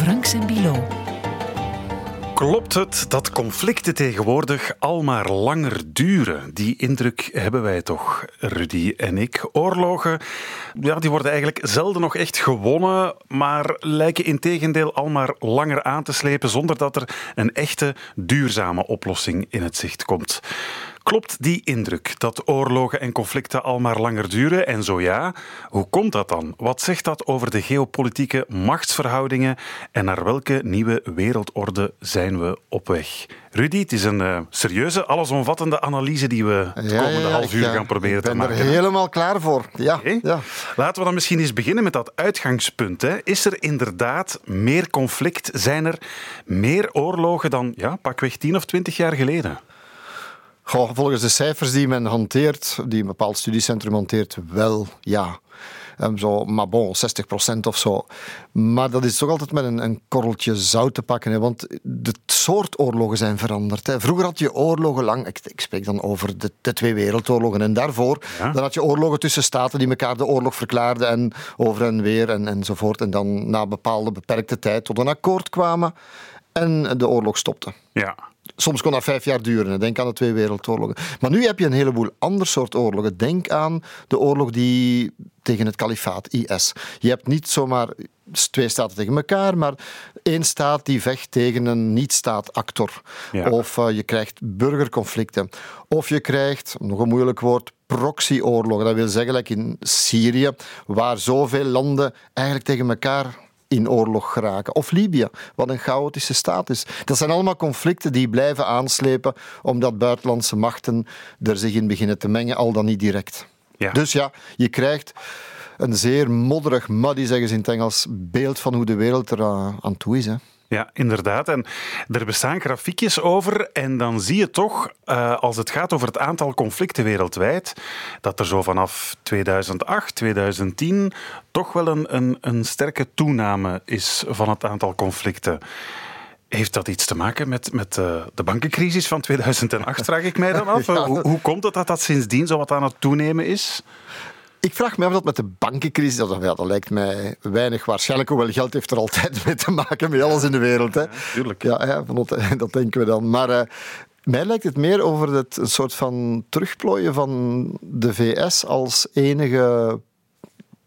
Frank Bilo. Klopt het dat conflicten tegenwoordig al maar langer duren? Die indruk hebben wij toch, Rudy en ik. Oorlogen ja, die worden eigenlijk zelden nog echt gewonnen, maar lijken in tegendeel al maar langer aan te slepen zonder dat er een echte duurzame oplossing in het zicht komt. Klopt die indruk dat oorlogen en conflicten al maar langer duren? En zo ja, hoe komt dat dan? Wat zegt dat over de geopolitieke machtsverhoudingen en naar welke nieuwe wereldorde zijn we op weg? Rudy, het is een uh, serieuze, allesomvattende analyse die we het komende half uur gaan proberen te maken. Ik ben er helemaal klaar voor. Ja, ja. Laten we dan misschien eens beginnen met dat uitgangspunt. Hè. Is er inderdaad meer conflict? Zijn er meer oorlogen dan ja, pakweg 10 of 20 jaar geleden? Volgens de cijfers die men hanteert, die een bepaald studiecentrum hanteert, wel ja. Um, zo, maar bon, 60% of zo. Maar dat is toch altijd met een, een korreltje zout te pakken. Hè, want de soort oorlogen zijn veranderd. Hè. Vroeger had je oorlogen lang, ik, ik spreek dan over de, de, twee wereldoorlogen. En daarvoor dan had je oorlogen tussen staten die elkaar de oorlog verklaarden en over en weer en, enzovoort. En dan na een bepaalde beperkte tijd tot een akkoord kwamen en de oorlog stopte. Ja. Soms kon dat vijf jaar duren. Denk aan de Twee Wereldoorlogen. Maar nu heb je een heleboel ander soort oorlogen. Denk aan de oorlog die tegen het kalifaat, IS. Je hebt niet zomaar twee staten tegen elkaar, maar één staat die vecht tegen een niet-staat-actor. Of uh, je krijgt burgerconflicten. Of je krijgt, nog een moeilijk woord, proxyoorlogen. Dat wil zeggen, like in Syrië, waar zoveel landen eigenlijk tegen elkaar in oorlog geraken. Of Libië, wat een chaotische staat is. Dat zijn allemaal conflicten die blijven aanslepen omdat buitenlandse machten er zich in beginnen te mengen, al dan niet direct. Ja. Dus ja, je krijgt een zeer modderig, muddy, zeggen ze in het Engels, beeld van hoe de wereld er aan toe is. Hè. Ja, inderdaad. En er bestaan grafiekjes over. En dan zie je toch, uh, als het gaat over het aantal conflicten wereldwijd, dat er zo vanaf 2008, 2010 toch wel een, een, een sterke toename is van het aantal conflicten. Heeft dat iets te maken met, met uh, de bankencrisis van 2008, vraag ik mij dan af? Hoe, hoe, komt het dat dat sindsdien zo wat aan het toenemen is? Ik vraag me af dat met de bankencrisis, dat, ja, dat lijkt mij weinig waarschijnlijk, hoewel geld heeft er altijd mee te maken, met alles in de wereld. Hè. Ja, tuurlijk. Ja, ja, dat denken we dan. Maar uh, mij lijkt het meer over het, een soort van terugplooien van de VS als enige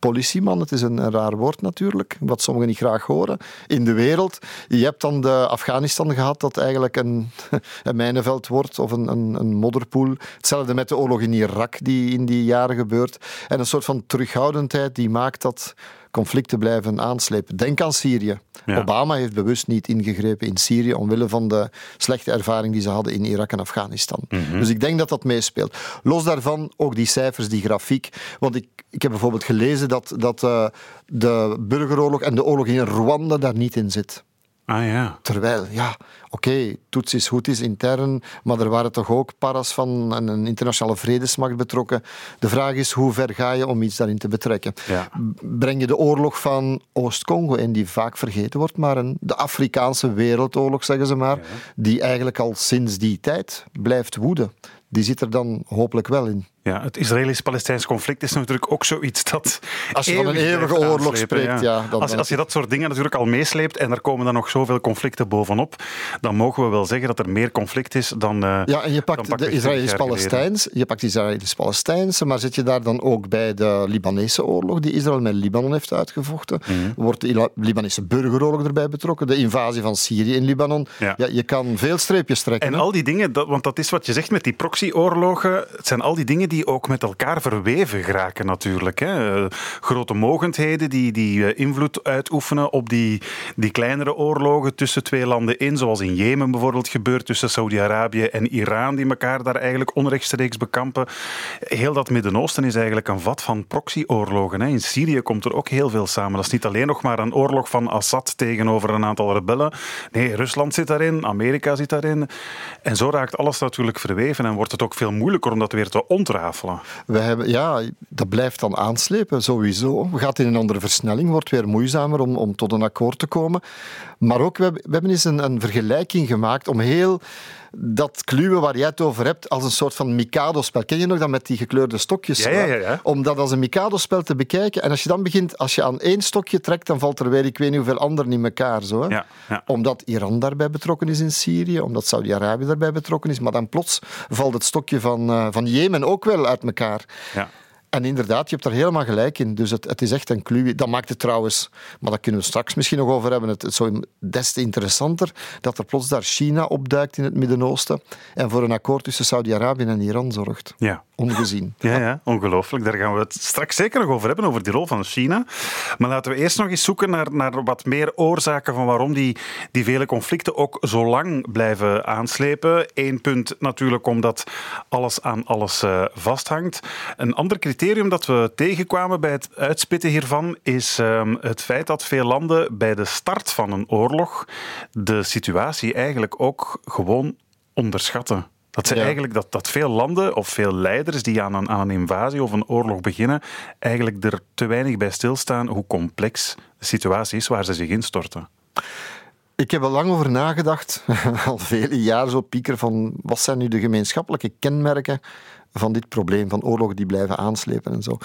politieman, het is een, raar woord natuurlijk, wat sommigen niet graag horen, in de wereld. Je hebt dan de Afghanistan gehad, dat eigenlijk een, een mijnenveld wordt of een, een, een modderpoel. Hetzelfde met de oorlog in Irak, die in die jaren gebeurt. En een soort van terughoudendheid die maakt dat conflicten blijven aanslepen. Denk aan Syrië. Obama heeft bewust niet ingegrepen in Syrië omwille van de slechte ervaring die ze hadden in Irak en Afghanistan. Mhm. Dus ik denk dat dat meespeelt. Los daarvan ook die cijfers, die grafiek. Want ik, ik heb bijvoorbeeld gelezen dat, dat uh, de burgeroorlog en de oorlog in Rwanda daar niet in zit. Ah ja. Terwijl, ja, oké, okay, Toets is goed is intern, maar er waren toch ook paras van een internationale vredesmacht betrokken. De vraag is, hoe ver ga je om iets daarin te betrekken? Ja. Breng je de oorlog van Oost-Congo in, die vaak vergeten wordt, maar een, de Afrikaanse wereldoorlog, zeggen ze maar, die eigenlijk al sinds die tijd blijft woeden. Die zit er dan hopelijk wel in. Ja, het Israëlisch-Palestijns conflict is natuurlijk ook zoiets dat. Als je van een eeuwige oorlog spreekt, ja. dan als, als je dat soort dingen natuurlijk al meesleept en er komen dan nog zoveel conflicten bovenop, dan mogen we wel zeggen dat er meer conflict is dan. Uh, ja, en je pakt de Israëlisch-Palestijns, je pakt Israëlisch-Palestijnse, maar zit je daar dan ook bij de Libanese oorlog die Israël met Libanon heeft uitgevochten? Mhm. Wordt de Libanese burgeroorlog erbij betrokken? De invasie van Syrië in Libanon? Ja. ja je kan veel streepjes trekken. En al die dingen, dat, want dat is wat je zegt met die proxyoorlogen, het zijn al die dingen die ook met elkaar verweven geraken natuurlijk. Hè. Grote mogendheden die, die eh, invloed uitoefenen op die, die kleinere oorlogen tussen twee landen in, zoals in Jemen bijvoorbeeld gebeurt tussen Saudi-Arabië en Iran, die elkaar daar eigenlijk onrechtstreeks bekampen. Heel dat Midden-Oosten is eigenlijk een vat van proxyoorlogen. In Syrië komt er ook heel veel samen. Dat is niet alleen nog maar een oorlog van Assad tegenover een aantal rebellen. Nee, Rusland zit daarin, Amerika zit daarin. En zo raakt alles natuurlijk verweven en wordt het ook veel moeilijker om dat weer te ontruimen We hebben, ja, dat blijft dan aanslepen, sowieso. We gaat in een andere versnelling, wordt weer moeizamer om, om tot een akkoord te komen. Maar ook, we hebben, we hebben eens een, een vergelijking gemaakt om heel dat kluwen waar jij het over hebt als een soort van Mikado-spel. Ken je nog dat met die gekleurde stokjes? Ja, ja, ja, ja. Om dat als een Mikado-spel te bekijken. En als je dan begint, als je aan één stokje trekt, dan valt er weer ik weet niet hoeveel anderen in elkaar. Zo, hè? Omdat Iran daarbij betrokken is in Syrië, omdat Saudi-Arabië daarbij betrokken is. Maar dan plots valt het stokje van, uh, van Jemen ook wel uit elkaar. Ja. En inderdaad, je hebt daar helemaal gelijk in. Dus het, het is echt een clue. Dat maakt het trouwens, maar daar kunnen we straks misschien nog over hebben, het, het zo des te interessanter dat er plots daar China opduikt in het Midden-Oosten en voor een akkoord tussen Saudi-Arabië en Iran zorgt. Ja. Ongezien. Ja, ja, ongelooflijk. Daar gaan we het straks zeker nog over hebben, over die rol van China. Maar laten we eerst nog eens zoeken naar, naar wat meer oorzaken van waarom die, die vele conflicten ook zo lang blijven aanslepen. Eén punt natuurlijk omdat alles aan alles uh, vasthangt. Een ander criterium dat we tegenkwamen bij het uitspitten hiervan is um, het feit dat veel landen bij de start van een oorlog de situatie eigenlijk ook gewoon onderschatten. Dat, ze Ja. eigenlijk, dat, dat veel landen of veel leiders die aan een, aan een invasie of een oorlog beginnen, eigenlijk er te weinig bij stilstaan hoe complex de situatie is waar ze zich instorten. Ik heb er lang over nagedacht, al vele jaren zo pieker, van wat zijn nu de gemeenschappelijke kenmerken van dit probleem, van oorlogen die blijven aanslepen en zo.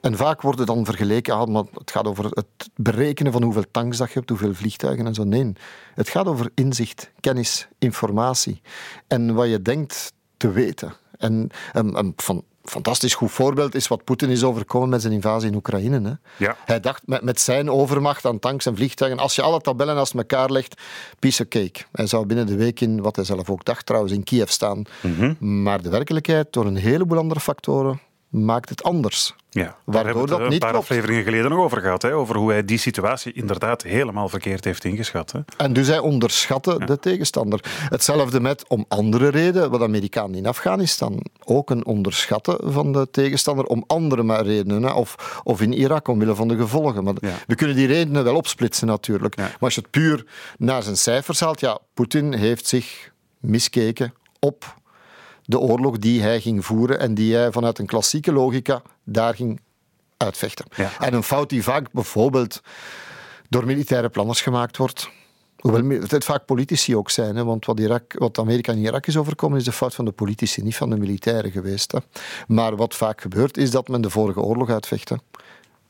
En vaak worden dan vergeleken, ah, maar het gaat over het berekenen van hoeveel tanks dat je hebt, hoeveel vliegtuigen en zo. Nee, het gaat over inzicht, kennis, informatie en wat je denkt te weten. En een van, fantastisch goed voorbeeld is wat Poetin is overkomen met zijn invasie in Oekraïne. Hè. Ja. Hij dacht met, met zijn overmacht aan tanks en vliegtuigen, als je alle tabellen naast elkaar legt, piece of cake. Hij zou binnen de week in, wat hij zelf ook dacht trouwens, in Kiev staan. Maar de werkelijkheid, door een heleboel andere factoren, maakt het anders. Ja, daar Waardoor hebben we dat een paar klopt. afleveringen geleden nog over gehad. Hè, over hoe hij die situatie inderdaad helemaal verkeerd heeft ingeschat. Hè. En dus hij onderschatte de tegenstander. Hetzelfde met, om andere reden, wat Amerikanen in Afghanistan ook een onderschatten van de tegenstander, om andere maar redenen. Hè. Of, of in Irak, omwille van de gevolgen. Maar Ja. We kunnen die redenen wel opsplitsen natuurlijk. Maar als je het puur naar zijn cijfers haalt, ja, Poetin heeft zich miskeken op de oorlog die hij ging voeren en die hij vanuit een klassieke logica daar ging uitvechten. Ja. En een fout die vaak bijvoorbeeld door militaire planners gemaakt wordt. Hoewel het vaak politici ook zijn, hè, want wat, Irak, wat Amerika in Irak is overkomen is de fout van de politici, niet van de militairen geweest. Hè. Maar wat vaak gebeurt is dat men de vorige oorlog uitvecht. hè.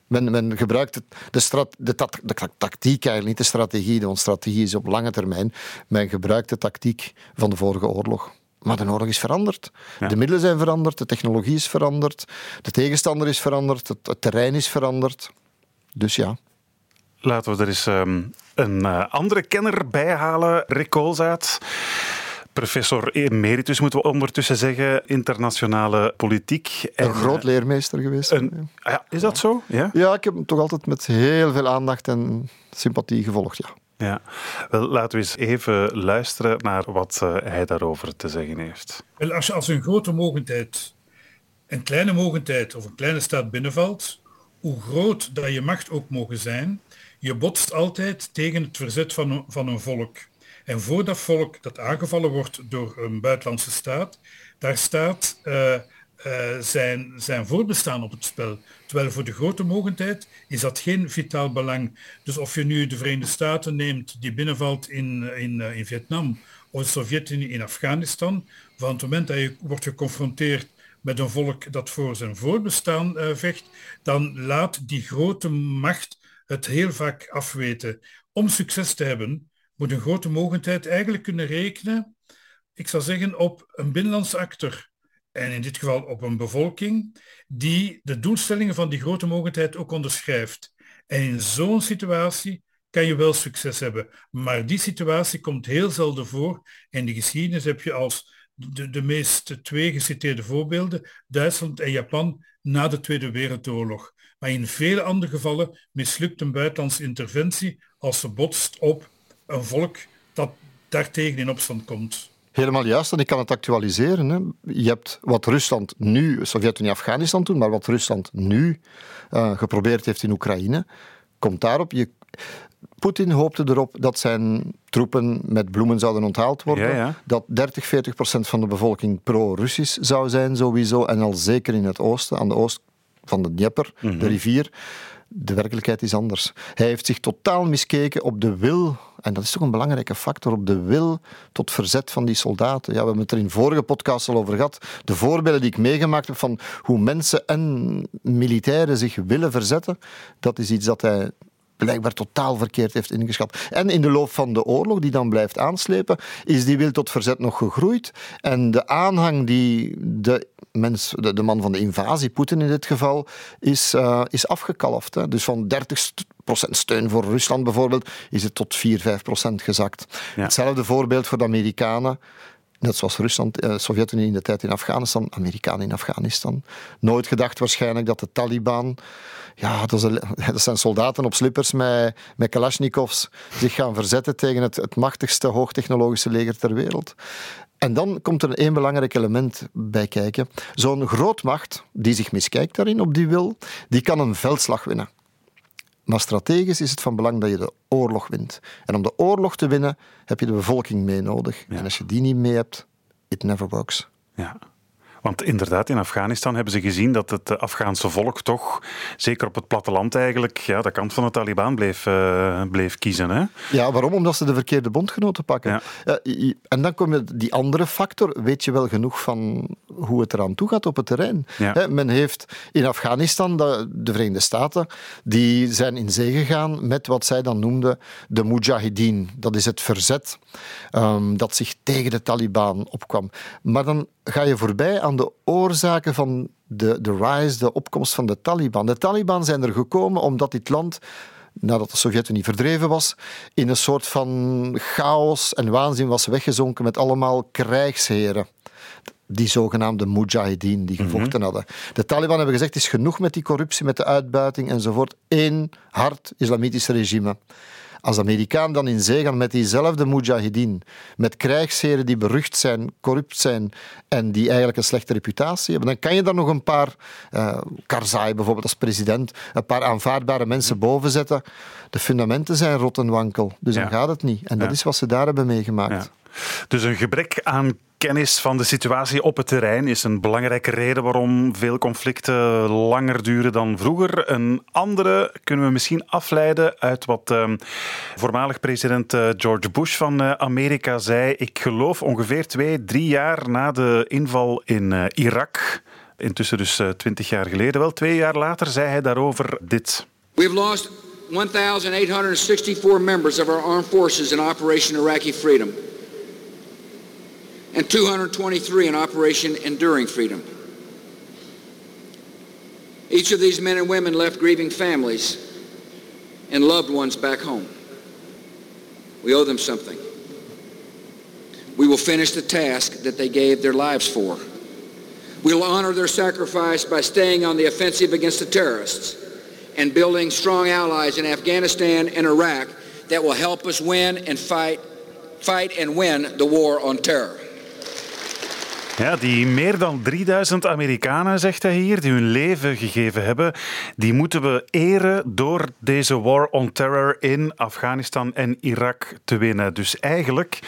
Men, men gebruikt het, de, strat, de, de ta- tactiek eigenlijk, niet de strategie, want strategie is op lange termijn. Men gebruikt de tactiek van de vorige oorlog. Maar de oorlog is veranderd. Ja. De middelen zijn veranderd, de technologie is veranderd, de tegenstander is veranderd, het, het terrein is veranderd. Dus ja. Laten we er eens ehm, een eh, andere kenner bij halen, Rick Koolzaad. Professor emeritus moeten we ondertussen zeggen, internationale politiek. Een En, groot eh, leermeester geweest. een- ah ja, is dat zo? Ja? Ja, ik heb hem toch altijd met heel veel aandacht en sympathie gevolgd, ja. Ja. Wel, laten we eens even luisteren naar wat eh, hij daarover te zeggen heeft. Wel, als je als een grote mogendheid een kleine mogendheid of een kleine staat binnenvalt, hoe groot dat je macht ook mogen zijn, je botst altijd tegen het verzet van een, van een volk. En voor dat volk dat aangevallen wordt door een buitenlandse staat, daar staat eh, eh, zijn, zijn voortbestaan op het spel. Terwijl voor de grote mogendheid is dat geen vitaal belang. Dus of je nu de Verenigde Staten neemt die binnenvalt in, in, eh, in Vietnam of de Sovjet-Unie in Afghanistan, van het moment dat je wordt geconfronteerd met een volk dat voor zijn voortbestaan eh, vecht, dan laat die grote macht het heel vaak afweten. Om succes te hebben, moet een grote mogendheid eigenlijk kunnen rekenen, ik zou zeggen, op een binnenlandse actor. En in dit geval op een bevolking die de doelstellingen van die grote mogendheid ook onderschrijft. En in zo'n situatie kan je wel succes hebben. Maar die situatie komt heel zelden voor. In de geschiedenis heb je als de, de meest twee geciteerde voorbeelden, Duitsland en Japan na de Tweede Wereldoorlog. Maar in vele andere gevallen mislukt een buitenlandse interventie als ze botst op een volk dat daartegen in opstand komt. Helemaal juist, en ik kan het actualiseren. Hè. Je hebt wat Rusland nu, Sovjet-Unie, Afghanistan toen, maar wat Rusland nu eh, geprobeerd heeft in Oekraïne, komt daarop. Je, Poetin hoopte erop dat zijn troepen met bloemen zouden onthaald worden. Ja, ja. Dat 30, 40 procent van de bevolking pro-Russisch zou zijn, sowieso. En al zeker in het oosten, aan de oost van de Dnieper, de rivier. De werkelijkheid is anders. Hij heeft zich totaal miskeken op de wil, en dat is toch een belangrijke factor, op de wil tot verzet van die soldaten. Ja, we hebben het er in vorige podcast al over gehad. De voorbeelden die ik meegemaakt heb van hoe mensen en militairen zich willen verzetten, dat is iets dat hij blijkbaar totaal verkeerd heeft ingeschat. En in de loop van de oorlog, die dan blijft aanslepen, is die wil tot verzet nog gegroeid. En de aanhang die de, mens, de, de man van de invasie, Poetin in dit geval, is, uh, is afgekalfd. Hè. Dus van 30% steun voor Rusland bijvoorbeeld, is het tot 4, 5% gezakt. Ja. Hetzelfde voorbeeld voor de Amerikanen. Net zoals Rusland, eh, Sovjet-Unie in de tijd in Afghanistan, Amerikanen in Afghanistan. Nooit gedacht waarschijnlijk dat de Taliban ja, dat, zijn soldaten op slippers met, met Kalashnikovs zich gaan verzetten tegen het, het machtigste hoogtechnologische leger ter wereld. En dan komt er één belangrijk element bij kijken. Zo'n grootmacht die zich miskijkt daarin op die wil, die kan een veldslag winnen. Maar strategisch is het van belang dat je de oorlog wint. En om de oorlog te winnen heb je de bevolking mee nodig. En als je die niet mee hebt, it never works. Ja. Want inderdaad, in Afghanistan hebben ze gezien dat het Afghaanse volk toch, zeker op het platteland eigenlijk, ja, de kant van de Taliban bleef, uh, bleef kiezen. Hè? Ja, waarom? Omdat ze de verkeerde bondgenoten pakken. Ja. En dan kom je die andere factor, weet je wel genoeg van hoe het eraan toe gaat op het terrein. Ja. men heeft in Afghanistan, de, de, Verenigde Staten, die zijn in zee gegaan met wat zij dan noemden de Mujahideen. Dat is het verzet um, dat zich tegen de Taliban opkwam. Maar dan ga je voorbij aan de oorzaken van de, de rise, de opkomst van de Taliban. De Taliban zijn er gekomen omdat dit land nadat de Sovjet-Unie verdreven was, in een soort van chaos en waanzin was weggezonken met allemaal krijgsheren. Die zogenaamde mujahideen die gevochten hadden. De Taliban hebben gezegd: het is genoeg met die corruptie, met de uitbuiting enzovoort. Eén hard islamitisch regime. Als Amerikaan dan in zee gaan met diezelfde mujahideen, met krijgsheren die berucht zijn, corrupt zijn en die eigenlijk een slechte reputatie hebben, dan kan je daar nog een paar, uh, Karzai bijvoorbeeld als president, een paar aanvaardbare mensen boven zetten. De fundamenten zijn rot en wankel, dus dan gaat het niet. En dat is wat ze daar hebben meegemaakt. Dus een gebrek aan kennis van de situatie op het terrein is een belangrijke reden waarom veel conflicten langer duren dan vroeger. Een andere kunnen we misschien afleiden uit wat uh, voormalig president uh, George Bush van uh, Amerika zei. Ik geloof ongeveer twee, drie jaar na de inval in uh, Irak. Intussen dus twintig jaar geleden. Wel twee jaar later zei hij daarover dit. We've lost 1,864 members of our armed forces in Operation Iraqi Freedom. And 223 in Operation Enduring Freedom. Each of these men and women left grieving families and loved ones back home. We owe them something. We will finish the task that they gave their lives for. We will honor their sacrifice by staying on the offensive against the terrorists and building strong allies in Afghanistan and Iraq that will help us win and fight, fight and win the war on terror. Ja, die meer dan 3000 Amerikanen, zegt hij hier, die hun leven gegeven hebben, die moeten we eren door deze war on terror in Afghanistan en Irak te winnen. Dus eigenlijk,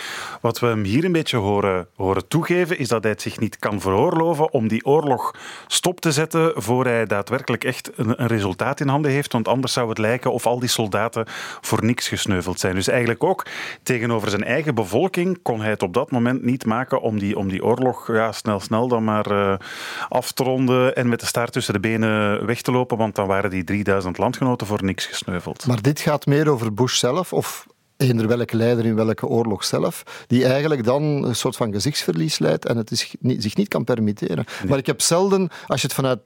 wat we hem hier een beetje horen, horen toegeven, is dat hij het zich niet kan veroorloven om die oorlog stop te zetten voor hij daadwerkelijk echt een, een resultaat in handen heeft. Want anders zou het lijken of al die soldaten voor niks gesneuveld zijn. Dus eigenlijk ook tegenover zijn eigen bevolking kon hij het op dat moment niet maken om die, om die oorlog ja, snel, snel dan maar uh, af te ronden en met de staart tussen de benen weg te lopen, want dan waren die 3000 landgenoten voor niks gesneuveld. Maar dit gaat meer over Bush zelf of eender welke leider in welke oorlog zelf, die eigenlijk dan een soort van gezichtsverlies leidt en het is, niet, zich niet kan permitteren. Maar ik heb zelden, als je het vanuit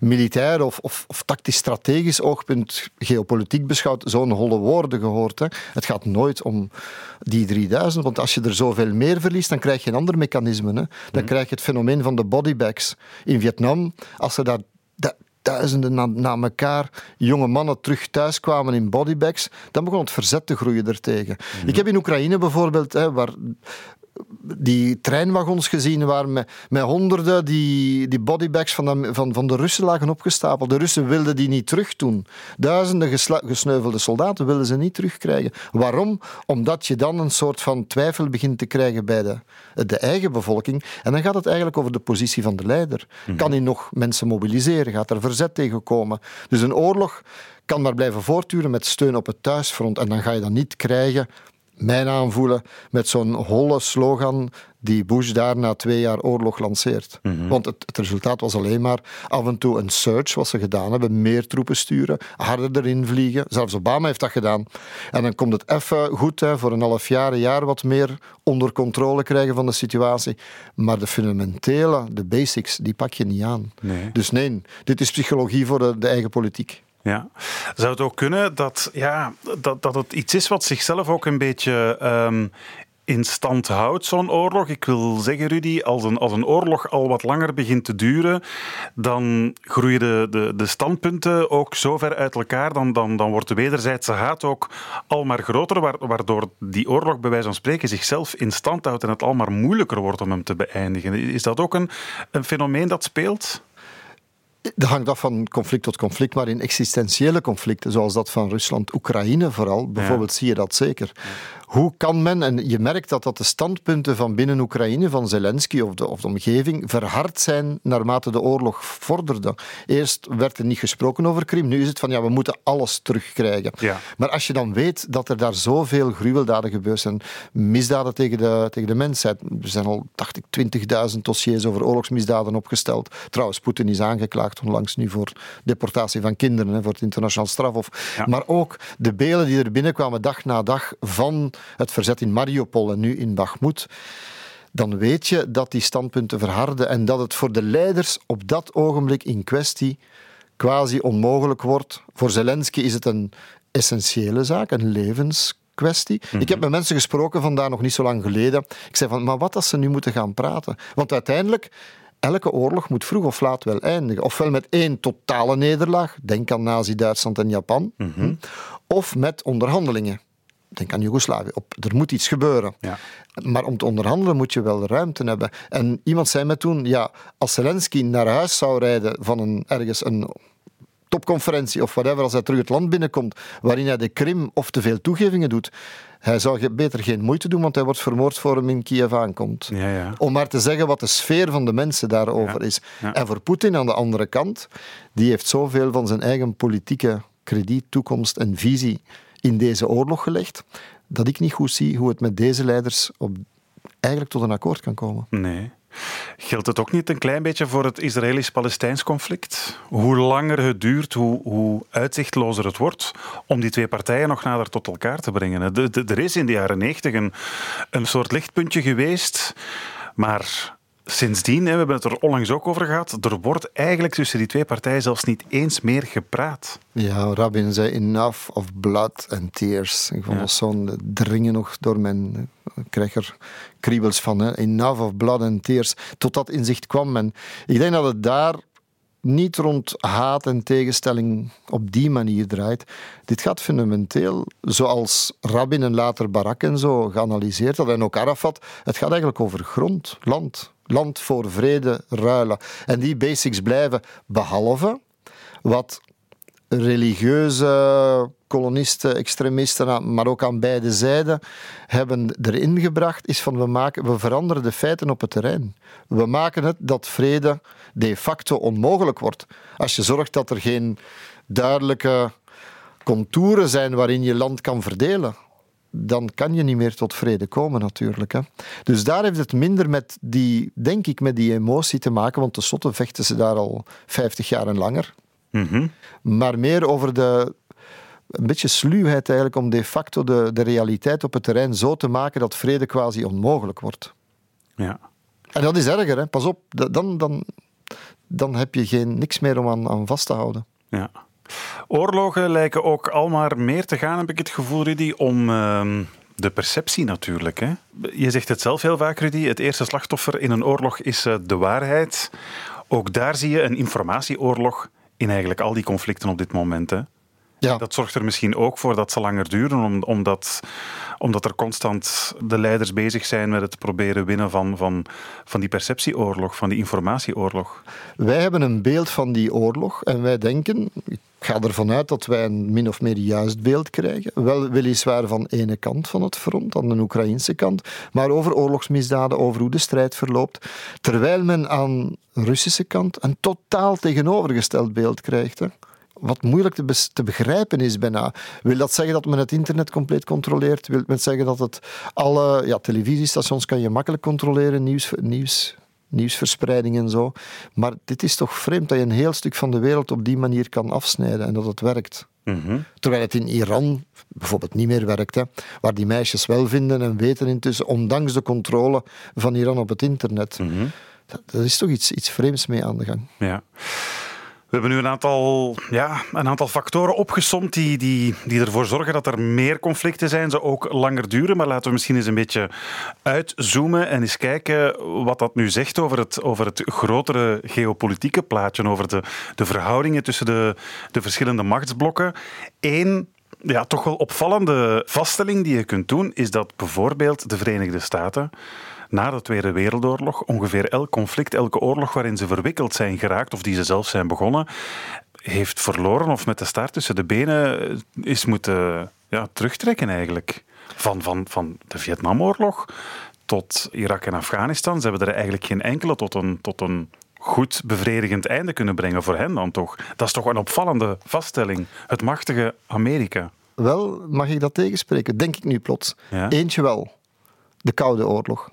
militair of, of, of tactisch-strategisch oogpunt geopolitiek beschouwt, zo'n holle woorden gehoord. Hè. Het gaat nooit om die 3000, want als je er zoveel meer verliest, dan krijg je een ander mechanisme. Hè. Dan mhm. krijg je het fenomeen van de bodybags. In Vietnam, als ze daar duizenden na, na elkaar jonge mannen terug thuis kwamen in bodybags, dan begon het verzet te groeien ertegen. Mm Ik heb in Oekraïne bijvoorbeeld, hè, waar die treinwagons gezien waar met, met honderden die, die bodybags van de, van, van de Russen lagen opgestapeld. De Russen wilden die niet terugdoen. Duizenden gesneuvelde soldaten wilden ze niet terugkrijgen. Waarom? Omdat je dan een soort van twijfel begint te krijgen bij de, de eigen bevolking. En dan gaat het eigenlijk over de positie van de leider. Mhm. Kan hij nog mensen mobiliseren? Gaat er verzet tegen komen? Dus een oorlog kan maar blijven voortduren met steun op het thuisfront. En dan ga je dat niet krijgen mijn aanvoelen met zo'n holle slogan die Bush daar na twee jaar oorlog lanceert. Mhm. Want het, het, resultaat was alleen maar af en toe een search, wat ze gedaan hebben, meer troepen sturen, harder erin vliegen. Zelfs Obama heeft dat gedaan. En dan komt het even goed, hè, voor een half jaar, een jaar wat meer onder controle krijgen van de situatie. Maar de fundamentele, de basics, die pak je niet aan. Dus nee, dit is psychologie voor de, de eigen politiek. Ja. Zou het ook kunnen dat, ja, dat, dat het iets is wat zichzelf ook een beetje ehm, in stand houdt, zo'n oorlog? Ik wil zeggen, Rudy, als een, als een oorlog al wat langer begint te duren, dan groeien de, de, de standpunten ook zo ver uit elkaar, dan, dan, dan wordt de wederzijdse haat ook al maar groter, waardoor die oorlog bij wijze van spreken zichzelf in stand houdt en het al maar moeilijker wordt om hem te beëindigen. Is dat ook een, een fenomeen dat speelt? Dat hangt af van conflict tot conflict, maar in existentiële conflicten, zoals dat van Rusland-Oekraïne vooral, bijvoorbeeld, zie je dat zeker. Hoe kan men, en je merkt dat dat de standpunten van binnen Oekraïne, van Zelensky of de, of de omgeving, verhard zijn naarmate de oorlog vorderde. Eerst werd er niet gesproken over Krim, nu is het van ja, we moeten alles terugkrijgen. Ja. Maar als je dan weet dat er daar zoveel gruweldaden gebeurd zijn, misdaden tegen de, tegen de mensheid, er zijn al, dacht ik, 20.000 dossiers over oorlogsmisdaden opgesteld. Trouwens, Poetin is aangeklaagd onlangs nu voor deportatie van kinderen, hè, voor het internationaal strafhof. Maar ook de beelden die er binnenkwamen dag na dag van het verzet in Mariupol en nu in Bakhmut, dan weet je dat die standpunten verharden en dat het voor de leiders op dat ogenblik in kwestie quasi onmogelijk wordt. Voor Zelensky is het een essentiële zaak, een levenskwestie. Ik heb mhm. met mensen gesproken vandaar nog niet zo lang geleden. Ik zei van, maar wat als ze nu moeten gaan praten? Want uiteindelijk, elke oorlog moet vroeg of laat wel eindigen. Ofwel met één totale nederlaag, denk aan Nazi-Duitsland en Japan, mhm. of met onderhandelingen denk aan Joegoslavië, op, er moet iets gebeuren. Ja. Maar om te onderhandelen moet je wel ruimte hebben. En iemand zei me toen, ja, als Zelensky naar huis zou rijden van een, ergens een topconferentie of whatever, als hij terug het land binnenkomt, waarin hij de Krim of te veel toegevingen doet, hij zou beter geen moeite doen, want hij wordt vermoord voor hem in Kiev aankomt. Ja, ja. Om maar te zeggen wat de sfeer van de mensen daarover is. En voor Poetin aan de andere kant, die heeft zoveel van zijn eigen politieke krediet, toekomst en visie in deze oorlog gelegd, dat ik niet goed zie hoe het met deze leiders op, eigenlijk tot een akkoord kan komen. Nee. Geldt het ook niet een klein beetje voor het Israëlisch-Palestijns conflict? Hoe langer het duurt, hoe, hoe uitzichtlozer het wordt om die twee partijen nog nader tot elkaar te brengen. er is in de jaren negentig een, een soort lichtpuntje geweest, maar sindsdien, we hebben het er onlangs ook over gehad, er wordt eigenlijk tussen die twee partijen zelfs niet eens meer gepraat. Ja, Rabin zei enough of blood and tears. Ik vond ja. dat zo'n dringen nog door mijn... Ik krijg er kriebels van. Hè. Enough of blood and tears. Tot dat inzicht kwam. En ik denk dat het daar niet rond haat en tegenstelling op die manier draait. Dit gaat fundamenteel, zoals Rabin en later Barak en zo geanalyseerd had, en ook Arafat, het gaat eigenlijk over grond, land. Land voor vrede ruilen. En die basics blijven, behalve wat religieuze kolonisten, extremisten, maar ook aan beide zijden, hebben erin gebracht, is van we, maken, we veranderen de feiten op het terrein. We maken het dat vrede de facto onmogelijk wordt. Als je zorgt dat er geen duidelijke contouren zijn waarin je land kan verdelen dan kan je niet meer tot vrede komen natuurlijk. Hè. Dus daar heeft het minder met die, denk ik, met die emotie te maken, want tenslotte vechten ze daar al 50 jaar en langer. Mhm. Maar meer over de, een beetje sluwheid eigenlijk om de facto de, de realiteit op het terrein zo te maken dat vrede quasi onmogelijk wordt. Ja. En dat is erger, hè. pas op, dan, dan, dan heb je geen, niks meer om aan, aan vast te houden. Ja. Oorlogen lijken ook al maar meer te gaan, heb ik het gevoel, Rudy, om ehm, de perceptie natuurlijk. Hè? Je zegt het zelf heel vaak, Rudy. Het eerste slachtoffer in een oorlog is uh, de waarheid. Ook daar zie je een informatieoorlog in eigenlijk al die conflicten op dit moment. Hè? Ja. Dat zorgt er misschien ook voor dat ze langer duren, omdat, omdat er constant de leiders bezig zijn met het proberen winnen van, van, van die perceptieoorlog, van die informatieoorlog? Wij hebben een beeld van die oorlog en wij denken, ik ga ervan uit dat wij een min of meer juist beeld krijgen. Wel weliswaar van ene kant van het front, aan de Oekraïnse kant, maar over oorlogsmisdaden, over hoe de strijd verloopt. Terwijl men aan de Russische kant een totaal tegenovergesteld beeld krijgt. Hè wat moeilijk te, te, begrijpen is bijna. Wil dat zeggen dat men het internet compleet controleert? Wil men zeggen dat het alle ja, televisiestations kan je makkelijk controleren, nieuws, nieuws, nieuwsverspreiding en zo. Maar dit is toch vreemd dat je een heel stuk van de wereld op die manier kan afsnijden en dat het werkt. Mhm. Terwijl het in Iran bijvoorbeeld niet meer werkt, hè, waar die meisjes wel vinden en weten intussen, ondanks de controle van Iran op het internet. Mm dat, is toch iets, iets vreemds mee aan de gang. Ja. We hebben nu een aantal, ja, een aantal factoren opgesomd die, die, die ervoor zorgen dat er meer conflicten zijn, ze ook langer duren. Maar laten we misschien eens een beetje uitzoomen en eens kijken wat dat nu zegt over het, over het grotere geopolitieke plaatje, over de, de verhoudingen tussen de, de verschillende machtsblokken. Eén ja, toch wel opvallende vaststelling die je kunt doen, is dat bijvoorbeeld de Verenigde Staten na de Tweede Wereldoorlog ongeveer elk conflict, elke oorlog waarin ze verwikkeld zijn geraakt of die ze zelf zijn begonnen, heeft verloren of met de staart tussen de benen is moeten ja, terugtrekken eigenlijk. Van, van, van de Vietnamoorlog tot Irak en Afghanistan. Ze hebben er eigenlijk geen enkele tot een, tot een goed bevredigend einde kunnen brengen voor hen dan toch. Dat is toch een opvallende vaststelling. Het machtige Amerika. Wel, mag ik dat tegenspreken? Denk ik nu plots. Eentje wel. De Koude Oorlog.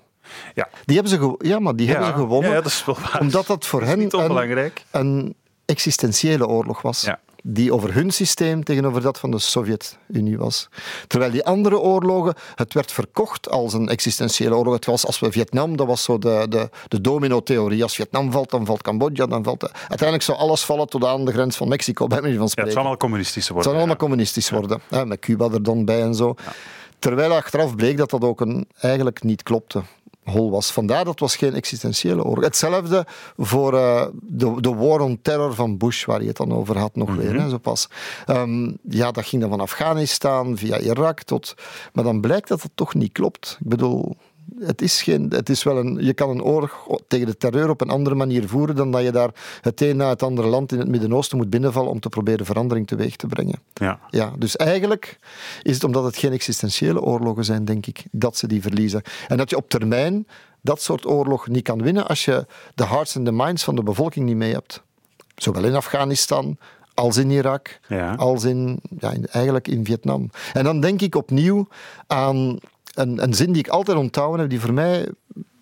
Ja. Die hebben ze, ja, maar die hebben ze gewonnen. Ja, dat is wel waar. Omdat dat voor hen een, een, existentiële oorlog was. Die over hun systeem tegenover dat van de Sovjet-Unie was. Terwijl die andere oorlogen, het werd verkocht als een existentiële oorlog. Het was als we Vietnam, dat was zo de, de, de domino-theorie. Als Vietnam valt, dan valt Cambodja, dan valt... Uiteindelijk zou alles vallen tot aan de grens van Mexico, bij manier van spreken. het zou allemaal communistisch worden. Het zou allemaal communistisch worden. met Cuba er dan bij en zo. Terwijl achteraf bleek dat dat ook een, eigenlijk niet klopte hol was. Vandaar dat was geen existentiële oorlog. Hetzelfde voor uh, de, de war on terror van Bush, waar je het dan over had nog weer, mhm. hè, zo pas. Ehm, ja, dat ging dan van Afghanistan via Irak tot... Maar dan blijkt dat het toch niet klopt. Ik bedoel, het is geen, het is wel een, je kan een oorlog tegen de terreur op een andere manier voeren dan dat je daar het een na het andere land in het Midden-Oosten moet binnenvallen om te proberen verandering teweeg te brengen. Ja. Ja, dus eigenlijk is het omdat het geen existentiële oorlogen zijn, denk ik, dat ze die verliezen. En dat je op termijn dat soort oorlog niet kan winnen als je de hearts en de minds van de bevolking niet mee hebt. Zowel in Afghanistan als in Irak, ja. als in, ja, eigenlijk in Vietnam. En dan denk ik opnieuw aan een, een zin die ik altijd onthouden heb, die voor mij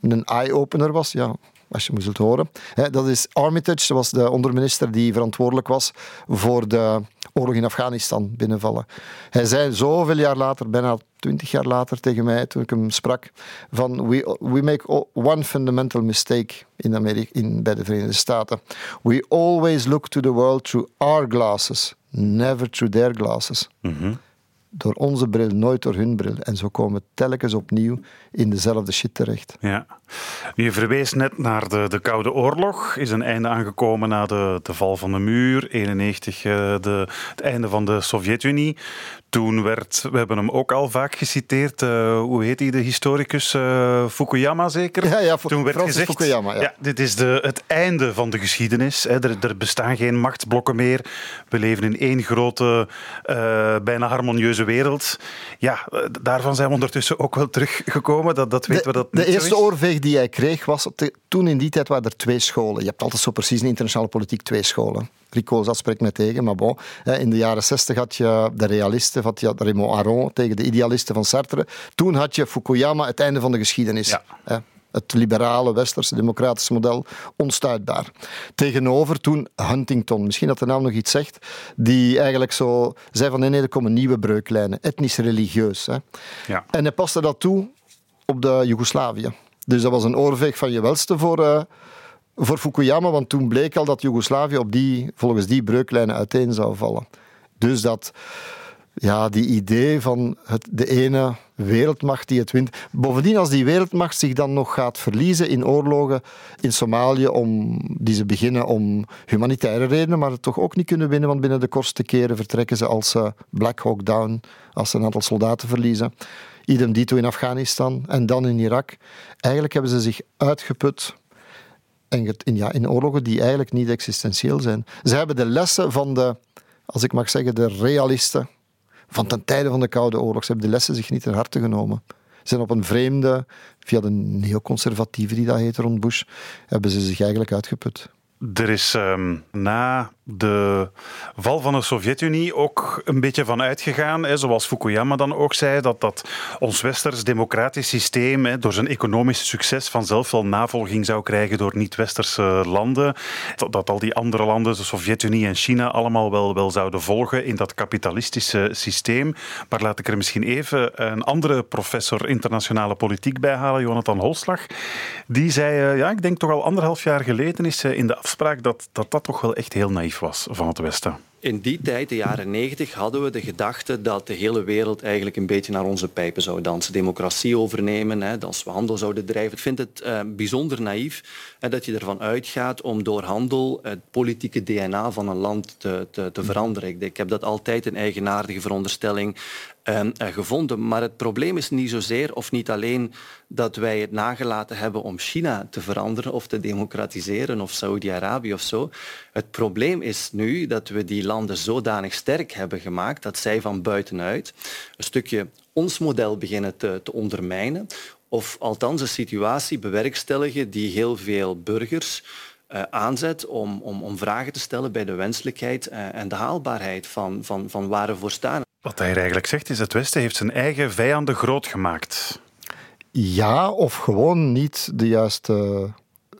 een eye-opener was. Ja, als je me zult horen. dat is Armitage, dat was de onderminister die verantwoordelijk was voor de oorlog in Afghanistan binnenvallen. Hij zei zoveel jaar later, bijna twintig jaar later tegen mij, toen ik hem sprak, van we, we make one fundamental mistake in Amerika, in, bij de Verenigde Staten. We always look to the world through our glasses, never through their glasses. Mm door onze bril, nooit door hun bril. En zo komen we telkens opnieuw in dezelfde shit terecht. Ja. Je verwees net naar de, de Koude Oorlog. Is een einde aangekomen na de, de val van de muur. 91, uh, eh, de, het einde van de Sovjet-Unie. Toen werd, we hebben hem ook al vaak geciteerd, uh, hoe heet hij, de historicus uh, Fukuyama zeker? Ja, ja, Toen werd gezegd, Fukuyama, ja. dit is de, het einde van de geschiedenis. Hè. Er, er, bestaan geen machtsblokken meer. We leven in één grote, uh, bijna harmonieuze wereld. Ja, daarvan zijn we ondertussen ook wel teruggekomen. Dat, dat weten de, we dat De eerste oorveeg die hij kreeg was, toen in die tijd waren er twee scholen. Je hebt altijd zo precies in internationale politiek twee scholen. Rico, dat spreekt mij tegen, maar bon. In de jaren zestig had je de realisten, had je Raymond Aron tegen de idealisten van Sartre. Toen had je Fukuyama, het einde van de geschiedenis. Het liberale, westerse, democratische model, onstuitbaar. Tegenover toen Huntington, misschien dat de naam nog iets zegt, die eigenlijk zo zei van nee, nee, er komen nieuwe breuklijnen, etnisch-religieus. Ja. En hij paste dat toe op de Joegoslavië. Dus dat was een oorveeg van je welste voor, uh, voor Fukuyama, want toen bleek al dat Joegoslavië op die, volgens die breuklijnen uiteen zou vallen. Dus dat ja, die idee van het, de ene wereldmacht die het wint. Bovendien, als die wereldmacht zich dan nog gaat verliezen in oorlogen in Somalië, om, die ze beginnen om humanitaire redenen, maar het toch ook niet kunnen winnen, want binnen de kortste keren vertrekken ze als uh, Black Hawk Down, als ze een aantal soldaten verliezen. Idem dito in Afghanistan en dan in Irak. Eigenlijk hebben ze zich uitgeput in, ja, in oorlogen die eigenlijk niet existentieel zijn. Ze hebben de lessen van de, als ik mag zeggen, de realisten van ten tijde van de Koude Oorlog. Ze hebben de lessen zich niet ter harte genomen. Ze zijn op een vreemde, via de neoconservatieven die dat heet rond Bush, hebben ze zich eigenlijk uitgeput. Er is um, na de val van de Sovjet-Unie ook een beetje van uitgegaan, hè, zoals Fukuyama dan ook zei, dat, dat ons westers democratisch systeem hè, door zijn economisch succes vanzelf wel navolging zou krijgen door niet-westerse landen. Dat, dat, al die andere landen, de Sovjet-Unie en China, allemaal wel, wel zouden volgen in dat kapitalistische systeem. Maar laat ik er misschien even een andere professor internationale politiek bij halen, Jonathan Holslag. Die zei, uh, ja, ik denk toch al anderhalf jaar geleden is uh, in de afspraak dat, dat dat toch wel echt heel naïef was van het Westen. In die tijd, de jaren negentig, hadden we de gedachte dat de hele wereld eigenlijk een beetje naar onze pijpen zou dansen. Democratie overnemen, hè, dat we handel zouden drijven. Ik vind het uh, bijzonder naïef hè, dat je ervan uitgaat om door handel het politieke DNA van een land te, te, te veranderen. Ik, ik heb dat altijd een eigenaardige veronderstelling gevonden. Maar het probleem is niet zozeer of niet alleen dat wij het nagelaten hebben om China te veranderen of te democratiseren of Saudi-Arabië of zo. Het probleem is nu dat we die landen zodanig sterk hebben gemaakt dat zij van buitenuit een stukje ons model beginnen te, te ondermijnen of althans een situatie bewerkstelligen die heel veel burgers uh, aanzet om, om, om vragen te stellen bij de wenselijkheid uh, en de haalbaarheid van, van, van waar we voor staan. Wat hij eigenlijk zegt is, het Westen heeft zijn eigen vijanden groot gemaakt. Ja, of gewoon niet de juiste,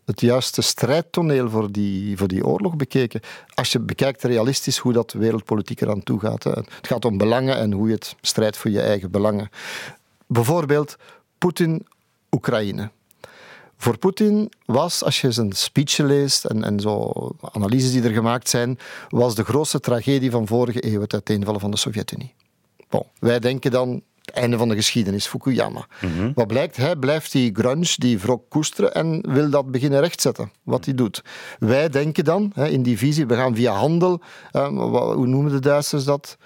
het juiste strijdtoneel voor die, voor die oorlog bekeken. Als je bekijkt realistisch hoe dat wereldpolitiek eraan toe gaat. Het gaat om belangen en hoe je het strijdt voor je eigen belangen. Bijvoorbeeld Poetin, Oekraïne. Voor Poetin was, als je zijn speech leest en, en zo analyses die er gemaakt zijn, was de grootste tragedie van vorige eeuw het uiteenvallen van de Sovjet-Unie. Bon, wij denken dan het einde van de geschiedenis, Fukuyama. Mm Wat blijkt? Hij blijft die grunge, die wrok koesteren en wil dat beginnen rechtzetten, wat hij doet. Wij denken dan, in die visie, we gaan via handel, hoe noemen de Duitsers dat?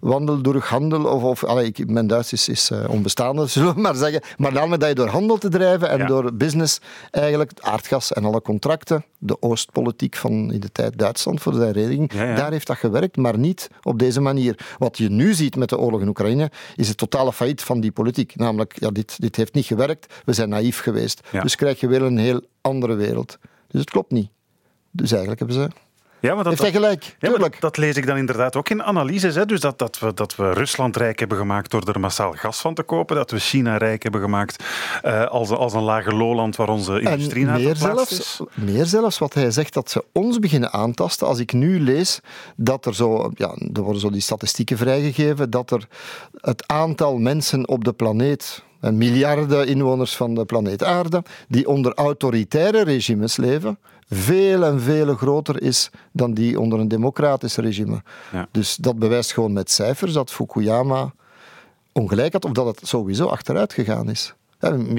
Wandel door handel, of, of allee, ik, mijn Duits is, is uh, onbestaande, zullen we maar zeggen. Maar dan dat je door handel te drijven en door business eigenlijk aardgas en alle contracten, de Oostpolitiek van in de tijd Duitsland voor de hereniging, daar heeft dat gewerkt, maar niet op deze manier. Wat je nu ziet met de oorlog in Oekraïne, is het totale failliet van die politiek. Namelijk, ja, dit, dit heeft niet gewerkt, we zijn naïef geweest. Dus krijg je weer een heel andere wereld. Dus het klopt niet. Dus eigenlijk hebben ze ja, maar dat, ja, dat, dat, lees ik dan inderdaad ook in analyses. Hè. Dus dat, dat, we, dat we Rusland rijk hebben gemaakt door er massaal gas van te kopen. Dat we China rijk hebben gemaakt uh, als, als een lage lowland waar onze industrie naar meer zelfs, is. Meer zelfs wat hij zegt, dat ze ons beginnen aantasten. Als ik nu lees dat er zo... Ja, er worden zo die statistieken vrijgegeven dat er het aantal mensen op de planeet miljarden inwoners van de planeet Aarde, die onder autoritaire regimes leven, veel en veel groter is dan die onder een democratisch regime. Ja. Dus dat bewijst gewoon met cijfers dat Fukuyama ongelijk had, of dat het sowieso achteruit gegaan is.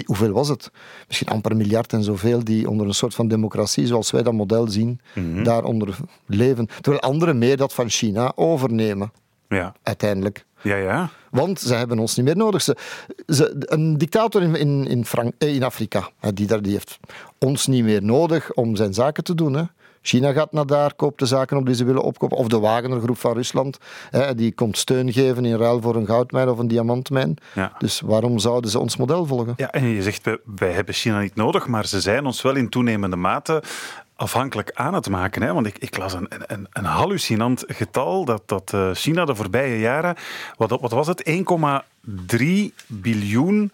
hoeveel was het? Misschien amper miljard en zoveel die onder een soort van democratie, zoals wij dat model zien, mm daaronder leven. Terwijl anderen meer dat van China overnemen. Ja. Uiteindelijk. Ja, ja. Want ze hebben ons niet meer nodig. Ze, ze, een dictator in, in, in, Frank, eh, in Afrika, die, daar, die heeft ons niet meer nodig om zijn zaken te doen. Hè. China gaat naar daar, koopt de zaken op die ze willen opkopen. Of de Wagnergroep van Rusland, hè, die komt steun geven in ruil voor een goudmijn of een diamantmijn. Ja. Dus waarom zouden ze ons model volgen? Ja, en je zegt, wij hebben China niet nodig, maar ze zijn ons wel in toenemende mate afhankelijk aan het maken. Hè? Want ik, ik las een, een, een hallucinant getal dat, dat uh, China de voorbije jaren, wat, wat was het, 1,3 biljoen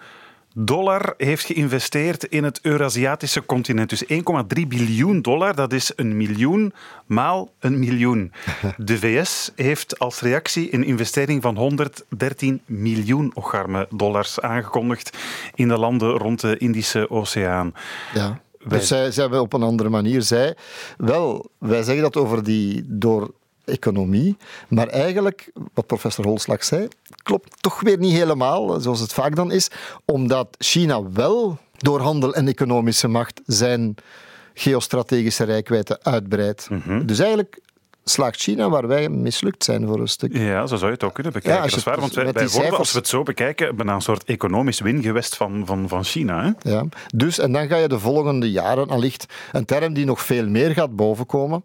dollar heeft geïnvesteerd in het Eurasiatische continent. Dus 1,3 biljoen dollar, dat is een miljoen maal een miljoen. De VS heeft als reactie een investering van 113 miljoen ocharme dollars aangekondigd in de landen rond de Indische Oceaan. Ja. Dus zij, zij hebben op een andere manier zij. Wel, wij zeggen dat over die door economie. Maar eigenlijk, wat professor Holslag zei, klopt toch weer niet helemaal, zoals het vaak dan is, omdat China wel door handel en economische macht zijn geostrategische rijkwijde uitbreidt. Mhm. Dus eigenlijk slaagt China waar wij mislukt zijn voor een stuk. Ja, zo zou je het ook kunnen bekijken. Ja, als dat is waar, want wij, worden, cijfers- als we het zo bekijken, bijna een soort economisch wingewest van, van, van China. Hè? Ja. Dus, en dan ga je de volgende jaren allicht een term die nog veel meer gaat bovenkomen,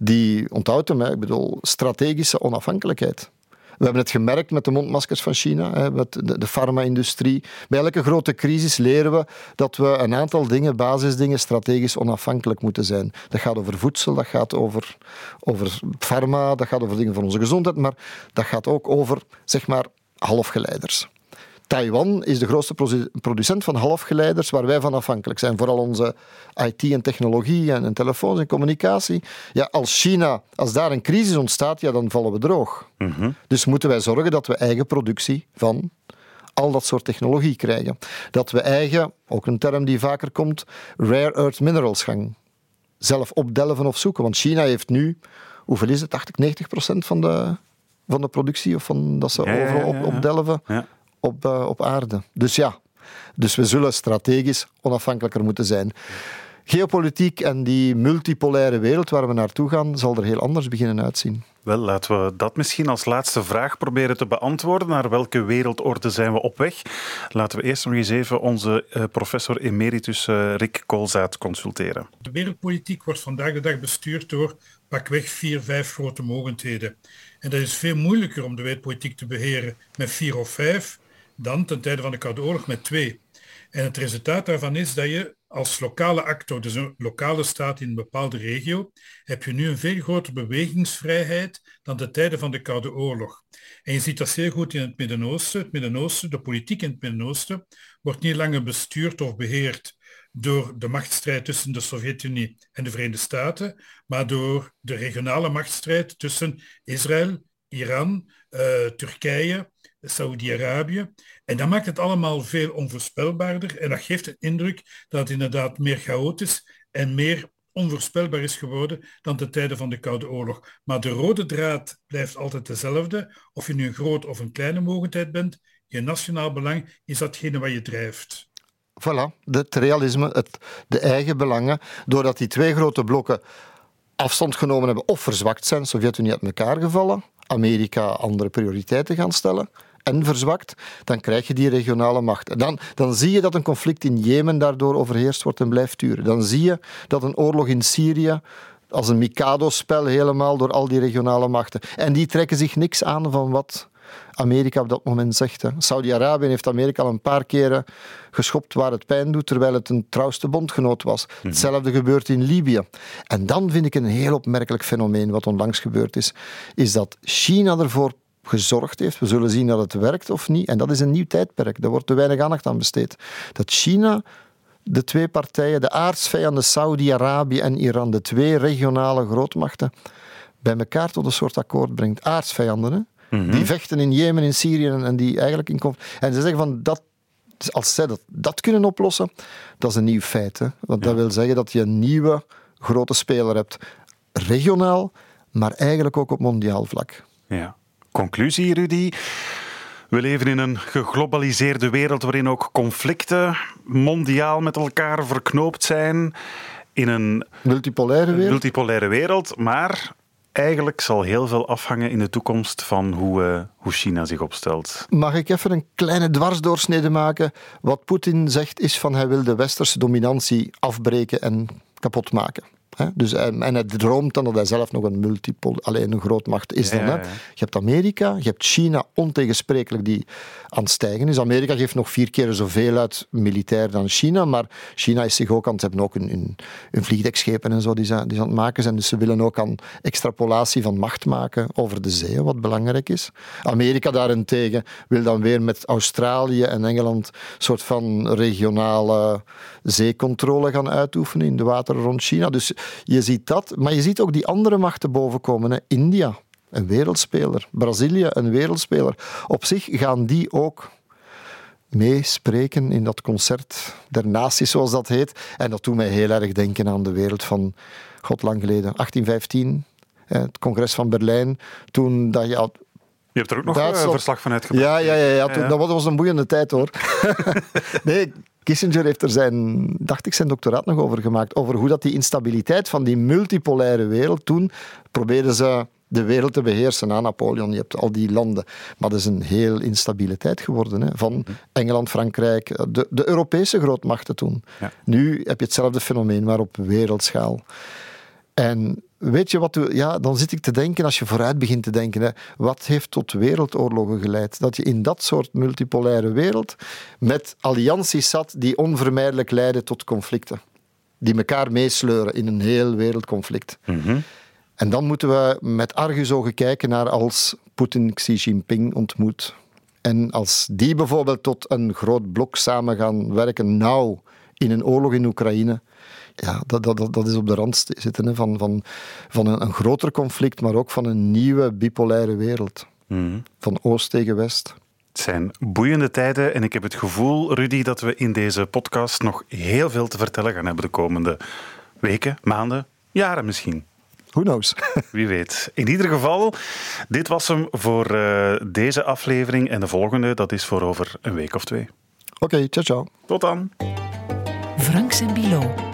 die, onthoud hem, hè, ik bedoel, strategische onafhankelijkheid. We hebben het gemerkt met de mondmaskers van China, hè, met de, de farma-industrie. Bij elke grote crisis leren we dat we een aantal dingen, basisdingen, strategisch onafhankelijk moeten zijn. Dat gaat over voedsel, dat gaat over, over farma, dat gaat over dingen voor onze gezondheid, maar dat gaat ook over, zeg maar, halfgeleiders. Taiwan is de grootste produ- producent van halfgeleiders waar wij van afhankelijk zijn. Vooral onze IT en technologie en, en telefoons en communicatie. Ja, als China, als daar een crisis ontstaat, ja, dan vallen we droog. Dus moeten wij zorgen dat we eigen productie van al dat soort technologie krijgen. Dat we eigen, ook een term die vaker komt, rare earth minerals gaan zelf opdelven of zoeken. Want China heeft nu, hoeveel is het, 80, 90 procent van de, van de productie of van dat ze Ja, overal op, opdelven Ja. Op, eh, op aarde. Dus ja, dus we zullen strategisch onafhankelijker moeten zijn. Geopolitiek en die multipolaire wereld waar we naartoe gaan, zal er heel anders beginnen uitzien. Wel, laten we dat misschien als laatste vraag proberen te beantwoorden. Naar welke wereldorde zijn we op weg? Laten we eerst nog eens even onze eh, professor emeritus eh, Rick Koolzaad consulteren. De wereldpolitiek wordt vandaag de dag bestuurd door pakweg vier, vijf grote mogendheden. En dat is veel moeilijker om de wereldpolitiek te beheren met vier of vijf dan ten tijde van de Koude Oorlog met twee. En het resultaat daarvan is dat je als lokale actor, dus een lokale staat in een bepaalde regio, heb je nu een veel grotere bewegingsvrijheid dan de tijden van de Koude Oorlog. En je ziet dat zeer goed in het Midden-Oosten. Het Midden-Oosten, de politiek in het Midden-Oosten, wordt niet langer bestuurd of beheerd door de machtsstrijd tussen de Sovjet-Unie en de Verenigde Staten, maar door de regionale machtsstrijd tussen Israël, Iran, eh, Turkije, Saoedi-Arabië. En dat maakt het allemaal veel onvoorspelbaarder en dat geeft de indruk dat het inderdaad meer chaotisch en meer onvoorspelbaar is geworden dan de tijden van de Koude Oorlog. Maar de rode draad blijft altijd dezelfde. Of je nu een groot of een kleine mogendheid bent, je nationaal belang is datgene wat je drijft. Voilà, het realisme, het, de eigen belangen, doordat die twee grote blokken afstand genomen hebben of verzwakt zijn, Sovjet-Unie uit elkaar gevallen, Amerika andere prioriteiten gaan stellen en verzwakt, dan krijg je die regionale macht. En dan, dan zie je dat een conflict in Jemen daardoor overheerst wordt en blijft duren. Dan zie je dat een oorlog in Syrië als een Mikado-spel helemaal door al die regionale machten. En die trekken zich niks aan van wat Amerika op dat moment zegt. Saudi-Arabië heeft Amerika al een paar keren geschopt waar het pijn doet, terwijl het een trouwste bondgenoot was. Hetzelfde gebeurt in Libië. En dan vind ik een heel opmerkelijk fenomeen wat onlangs gebeurd is, is dat China ervoor gezorgd heeft, we zullen zien dat het werkt of niet, en dat is een nieuw tijdperk, daar wordt te weinig aandacht aan besteed, dat China de twee partijen, de aardsvijanden Saudi-Arabië en Iran, de twee regionale grootmachten, bij elkaar tot een soort akkoord brengt. Aardsvijanden, hè? Die vechten in Jemen, in Syrië en en die eigenlijk in conflict. En ze zeggen van dat, als zij dat, dat kunnen oplossen, dat is een nieuw feit. Hè? Want dat wil zeggen dat je een nieuwe grote speler hebt. Regionaal, maar eigenlijk ook op mondiaal vlak. Ja. Conclusie, Rudy. We leven in een geglobaliseerde wereld waarin ook conflicten mondiaal met elkaar verknoopt zijn. In een Multipolaire wereld. multipolaire wereld, maar eigenlijk zal heel veel afhangen in de toekomst van hoe, eh, hoe China zich opstelt. Mag ik even een kleine dwarsdoorsnede maken? Wat Poetin zegt is van hij wil de westerse dominantie afbreken en kapot maken. Hè? Dus, en en hij droomt dan dat hij zelf nog een multipol, alleen een grootmacht is. Dan, hè? Je hebt Amerika, je hebt China ontegensprekelijk die aan het stijgen is. Amerika geeft nog vier keer zoveel uit militair dan China, maar China is zich ook aan het hebben ook een, een, een vliegdekschepen en zo die ze, die ze aan het maken zijn. Dus ze willen ook aan extrapolatie van macht maken over de zeeën, wat belangrijk is. Amerika daarentegen wil dan weer met Australië en Engeland een soort van regionale zeecontrole gaan uitoefenen in de wateren rond China. Dus je ziet dat, maar je ziet ook die andere machten bovenkomen. Hè. India, een wereldspeler. Brazilië, een wereldspeler. Op zich gaan die ook meespreken in dat concert der naties, zoals dat heet. En dat doet mij heel erg denken aan de wereld van, god lang geleden, 1815. Het congres van Berlijn, toen dat je je hebt er ook nog een eh, verslag van uitgebracht. Ja, ja, ja, ja, toen, dat was een boeiende tijd hoor. nee, Kissinger heeft er zijn, dacht ik, zijn doctoraat nog over gemaakt. Over hoe dat die instabiliteit van die multipolaire wereld toen probeerden ze de wereld te beheersen na Napoleon. Je hebt al die landen. Maar dat is een heel instabiele tijd geworden. Hè? Van Engeland, Frankrijk, de, de Europese grootmachten toen. Nu heb je hetzelfde fenomeen, maar op wereldschaal. En weet je wat, ja, dan zit ik te denken, als je vooruit begint te denken, hè, wat heeft tot wereldoorlogen geleid? Dat je in dat soort multipolaire wereld met allianties zat die onvermijdelijk leiden tot conflicten. Die elkaar meesleuren in een heel wereldconflict. Mhm. En dan moeten we met argusogen kijken naar als Poetin Xi Jinping ontmoet. En als die bijvoorbeeld tot een groot blok samen gaan werken, nou, in een oorlog in Oekraïne, ja, dat, dat, dat is op de rand zitten hè, van, van, van een, een groter conflict, maar ook van een nieuwe bipolaire wereld. Mhm. Van oost tegen west. Het zijn boeiende tijden en ik heb het gevoel, Rudy, dat we in deze podcast nog heel veel te vertellen gaan hebben de komende weken, maanden, jaren misschien. Who knows? Wie weet. In ieder geval, dit was hem voor uh, deze aflevering. En de volgende, dat is voor over een week of twee. Oké, okay, ciao ciao. Tot dan. Franks en Bilo.